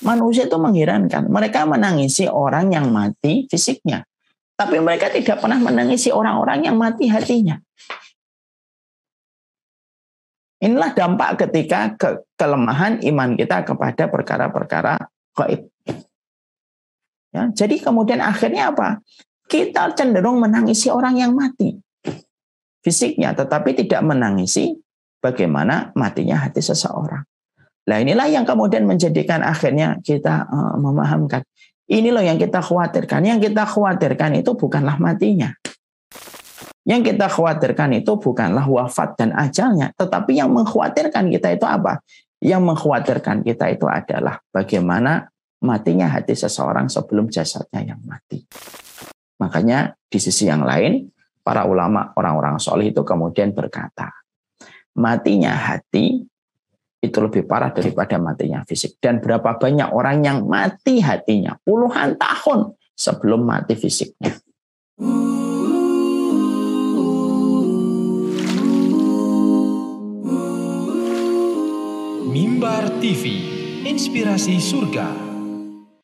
Manusia itu mengherankan. Mereka menangisi orang yang mati fisiknya. Tapi mereka tidak pernah menangisi orang-orang yang mati hatinya. Inilah dampak ketika ke kelemahan iman kita kepada perkara-perkara gaib. Ya, jadi kemudian akhirnya apa? Kita cenderung menangisi orang yang mati fisiknya, tetapi tidak menangisi bagaimana matinya hati seseorang. Nah inilah yang kemudian menjadikan akhirnya kita uh, memahamkan. Ini loh yang kita khawatirkan. Yang kita khawatirkan itu bukanlah matinya. Yang kita khawatirkan itu bukanlah wafat dan ajalnya. Tetapi yang mengkhawatirkan kita itu apa? Yang mengkhawatirkan kita itu adalah bagaimana matinya hati seseorang sebelum jasadnya yang mati. Makanya di sisi yang lain, para ulama, orang-orang soleh itu kemudian berkata, matinya hati itu lebih parah daripada matinya fisik. Dan berapa banyak orang yang mati hatinya puluhan tahun sebelum mati fisiknya. Mimbar TV, inspirasi surga.